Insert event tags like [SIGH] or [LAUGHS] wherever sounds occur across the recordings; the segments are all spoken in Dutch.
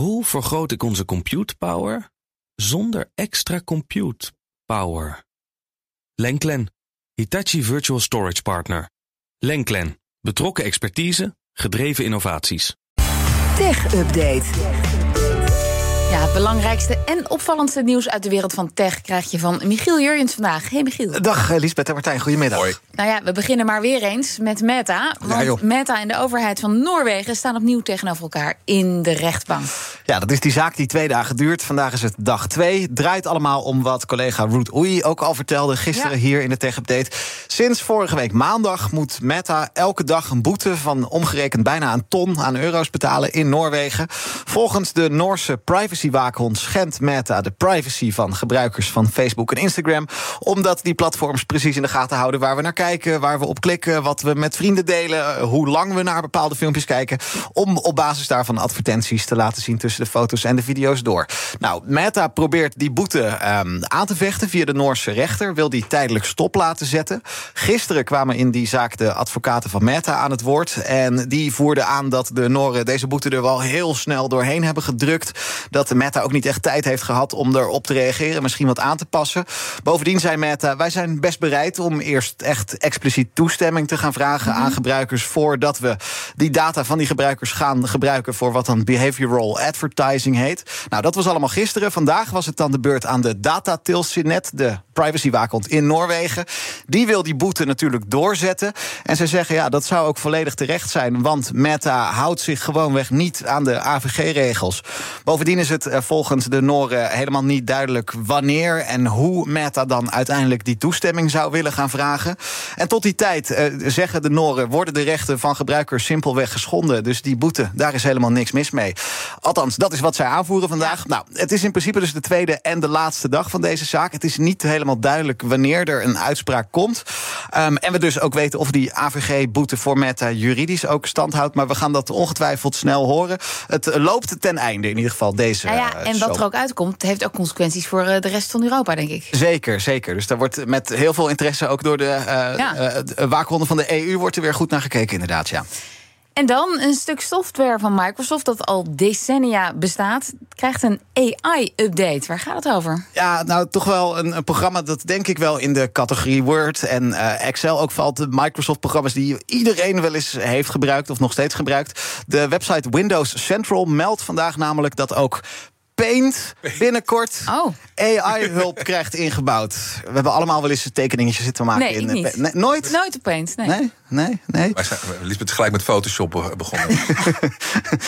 Hoe vergroot ik onze compute power zonder extra compute power? Lenklen, Hitachi Virtual Storage Partner. Lenklen, betrokken expertise, gedreven innovaties. Tech Update. Ja, het belangrijkste en opvallendste nieuws uit de wereld van tech krijg je van Michiel Jurjens vandaag. Hey Michiel. Dag Lisbeth en Martijn, goedemiddag. Hoi. Nou ja, we beginnen maar weer eens met Meta. Want. Meta en de overheid van Noorwegen staan opnieuw tegenover elkaar in de rechtbank. Ja, dat is die zaak die twee dagen duurt. Vandaag is het dag twee. Draait allemaal om wat collega Ruth Oei ook al vertelde gisteren Ja. hier in de Tech Update. Sinds vorige week maandag moet Meta elke dag een boete van omgerekend bijna een ton aan euro's betalen in Noorwegen. Volgens de Noorse privacywaakhond schendt Meta de privacy van gebruikers van Facebook en Instagram. Omdat die platforms precies in de gaten houden waar we naar kijken, waar we op klikken, wat we met vrienden delen, hoe lang we naar bepaalde filmpjes kijken. Om op basis daarvan advertenties te laten zien tussen de foto's en de video's door. Nou, Meta probeert die boete ehm, aan te vechten via de Noorse rechter. Wil die tijdelijk stop laten zetten. Gisteren kwamen in die zaak de advocaten van Meta aan het woord. En die voerden aan dat de Noren deze boete er wel heel snel doorheen hebben gedrukt. Dat Meta ook niet echt tijd heeft gehad om erop te reageren. Misschien wat aan te passen. Bovendien zei Meta, wij zijn best bereid om eerst echt expliciet toestemming te gaan vragen aan gebruikers. Voordat we die data van die gebruikers gaan gebruiken voor wat dan behavioral advertising heet. Nou, dat was allemaal gisteren. Vandaag was het dan de beurt aan de Datatilsynet, de privacywaakhond in Noorwegen. Die wil die boete natuurlijk doorzetten. En ze zeggen, ja, dat zou ook volledig terecht zijn. Want Meta houdt zich gewoonweg niet aan de AVG-regels. Bovendien is het eh, volgens de Noren helemaal niet duidelijk wanneer en hoe Meta dan uiteindelijk die toestemming zou willen gaan vragen. En tot die tijd, eh, zeggen de Noren, worden de rechten van gebruikers simpelweg geschonden. Dus die boete, daar is helemaal niks mis mee. Althans, dat is wat zij aanvoeren vandaag. Nou, het is in principe dus de tweede en de laatste dag van deze zaak. Het is niet helemaal duidelijk wanneer er een uitspraak komt. Ehm, en we dus ook weten of die AVG-boete voor Meta juridisch ook stand houdt. Maar we gaan dat ongetwijfeld snel horen. Het loopt ten einde in ieder geval deze. Nou ja, eh, en wat er ook uitkomt, heeft ook consequenties voor eh, de rest van Europa, denk ik. Zeker, zeker. Dus daar wordt met heel veel interesse ook door de Ja. de waakhonden van de EU wordt er weer goed naar gekeken, inderdaad. Ja. En dan een stuk software van Microsoft dat al decennia bestaat, krijgt een AI-update. Waar gaat het over? Ja, nou toch wel een, een programma dat denk ik wel in de categorie Word en eh, Excel ook valt. De Microsoft-programma's die iedereen wel eens heeft gebruikt of nog steeds gebruikt. De website Windows Central meldt vandaag namelijk dat ook. Paint binnenkort Oh. AI-hulp [LAUGHS] krijgt ingebouwd. We hebben allemaal wel eens tekeningetjes zitten maken. Nee, ik in, niet. Nee, nooit? Nooit opeens, nee. Nee, nee, nee. Wij zijn Lisbeth gelijk met Photoshop be- begonnen. [LAUGHS]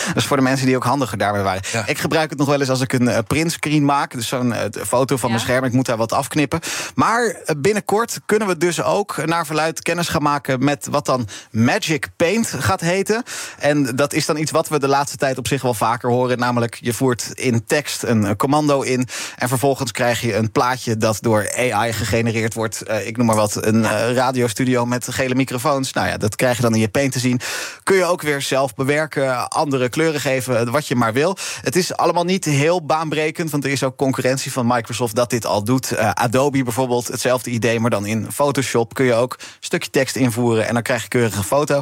Dat is voor de mensen die ook handiger daarbij waren. Ja. Ik gebruik het nog wel eens als ik een uh, printscreen maak. Dus zo'n eh, foto van Ja. mijn scherm. Ik moet daar wat afknippen. Maar eh, binnenkort kunnen we dus ook naar verluid kennis gaan maken... met wat dan Magic Paint gaat heten. En dat is dan iets wat we de laatste tijd op zich wel vaker horen. Namelijk, je voert in tekst een eh, commando in... en vervolgens krijg je een plaatje dat door AI gegenereerd wordt. Eh, ik noem maar wat, een eh, radiostudio met gele microfoons. Nou ja, dat krijg je dan in je paint te zien. Kun je ook weer zelf bewerken, andere kleuren geven, wat je maar wil. Het is allemaal niet heel baanbrekend, want er is ook concurrentie van Microsoft dat dit al doet. Eh, Adobe bijvoorbeeld, hetzelfde idee, maar dan in Photoshop kun je ook een stukje tekst invoeren en dan krijg je keurige foto.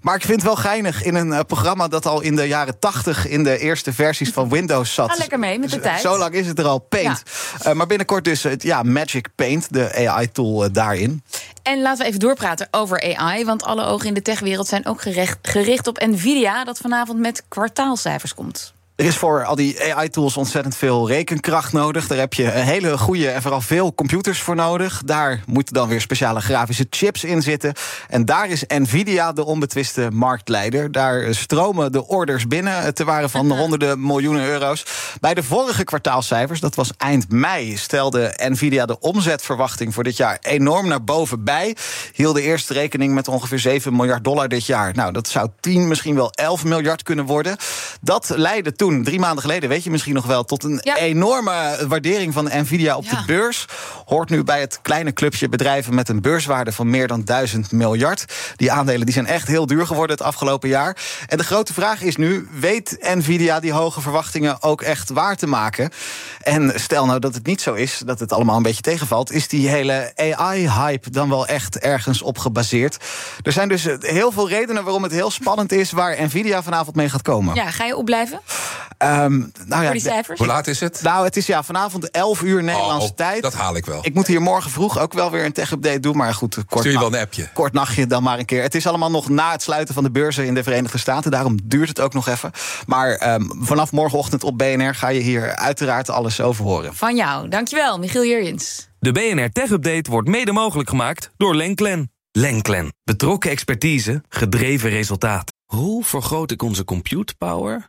Maar ik vind het wel geinig in een eh, programma dat al in de jaren 80 in de eerste versies van Windows zat. Ga lekker mee met de tijd. Zo lang is het er al, Paint. Eh, maar binnenkort dus het ja, Magic Paint, de AI-tool daarin. En laten we even doorpraten over AI. Want alle ogen in de techwereld zijn ook gerecht- gericht op Nvidia, dat vanavond met kwartaalcijfers komt. Er is voor al die AI-tools ontzettend veel rekenkracht nodig. Daar heb je een hele goede en vooral veel computers voor nodig. Daar moeten dan weer speciale grafische chips in zitten. En daar is Nvidia de onbetwiste marktleider. Daar stromen de orders binnen te waren van honderden miljoenen euro's. Bij de vorige kwartaalcijfers, dat was eind mei, stelde Nvidia de omzetverwachting voor dit jaar enorm naar boven bij. Hielden eerst rekening met ongeveer 7 miljard dollar dit jaar. Nou, dat zou 10, misschien wel 11 miljard kunnen worden. Dat leidde toen, drie maanden geleden, weet je misschien nog wel, tot een Ja. enorme waardering van Nvidia op Ja. de beurs. Hoort nu bij het kleine clubje bedrijven met een beurswaarde van meer dan 1000 miljard. Die aandelen die zijn echt heel duur geworden het afgelopen jaar. En de grote vraag is nu: weet Nvidia die hoge verwachtingen ook echt waar te maken? En stel nou dat het niet zo is, dat het allemaal een beetje tegenvalt, is die hele AI-hype dan wel echt ergens op gebaseerd? Er zijn dus heel veel redenen waarom het heel spannend is waar Nvidia vanavond mee gaat komen. Ja, ga je opblijven? Ehm, nou ja, Voor die cijfers? Hoe laat is het? Nou, het is ja vanavond 11 uur Nederlandse Oh, tijd. Dat haal ik wel. Ik moet hier morgen vroeg ook wel weer een tech-update doen. Maar goed, kort, Stuur je wel een appje. kort nachtje dan maar een keer. Het is allemaal nog na het sluiten van de beurzen in de Verenigde Staten. Daarom duurt het ook nog even. Maar ehm, vanaf morgenochtend op BNR ga je hier uiteraard alles over horen. Van jou. Dankjewel, Michiel Jurjens. De BNR Tech Update wordt mede mogelijk gemaakt door Lenklen. Lenklen. Betrokken expertise, gedreven resultaat. Hoe vergroot ik onze compute power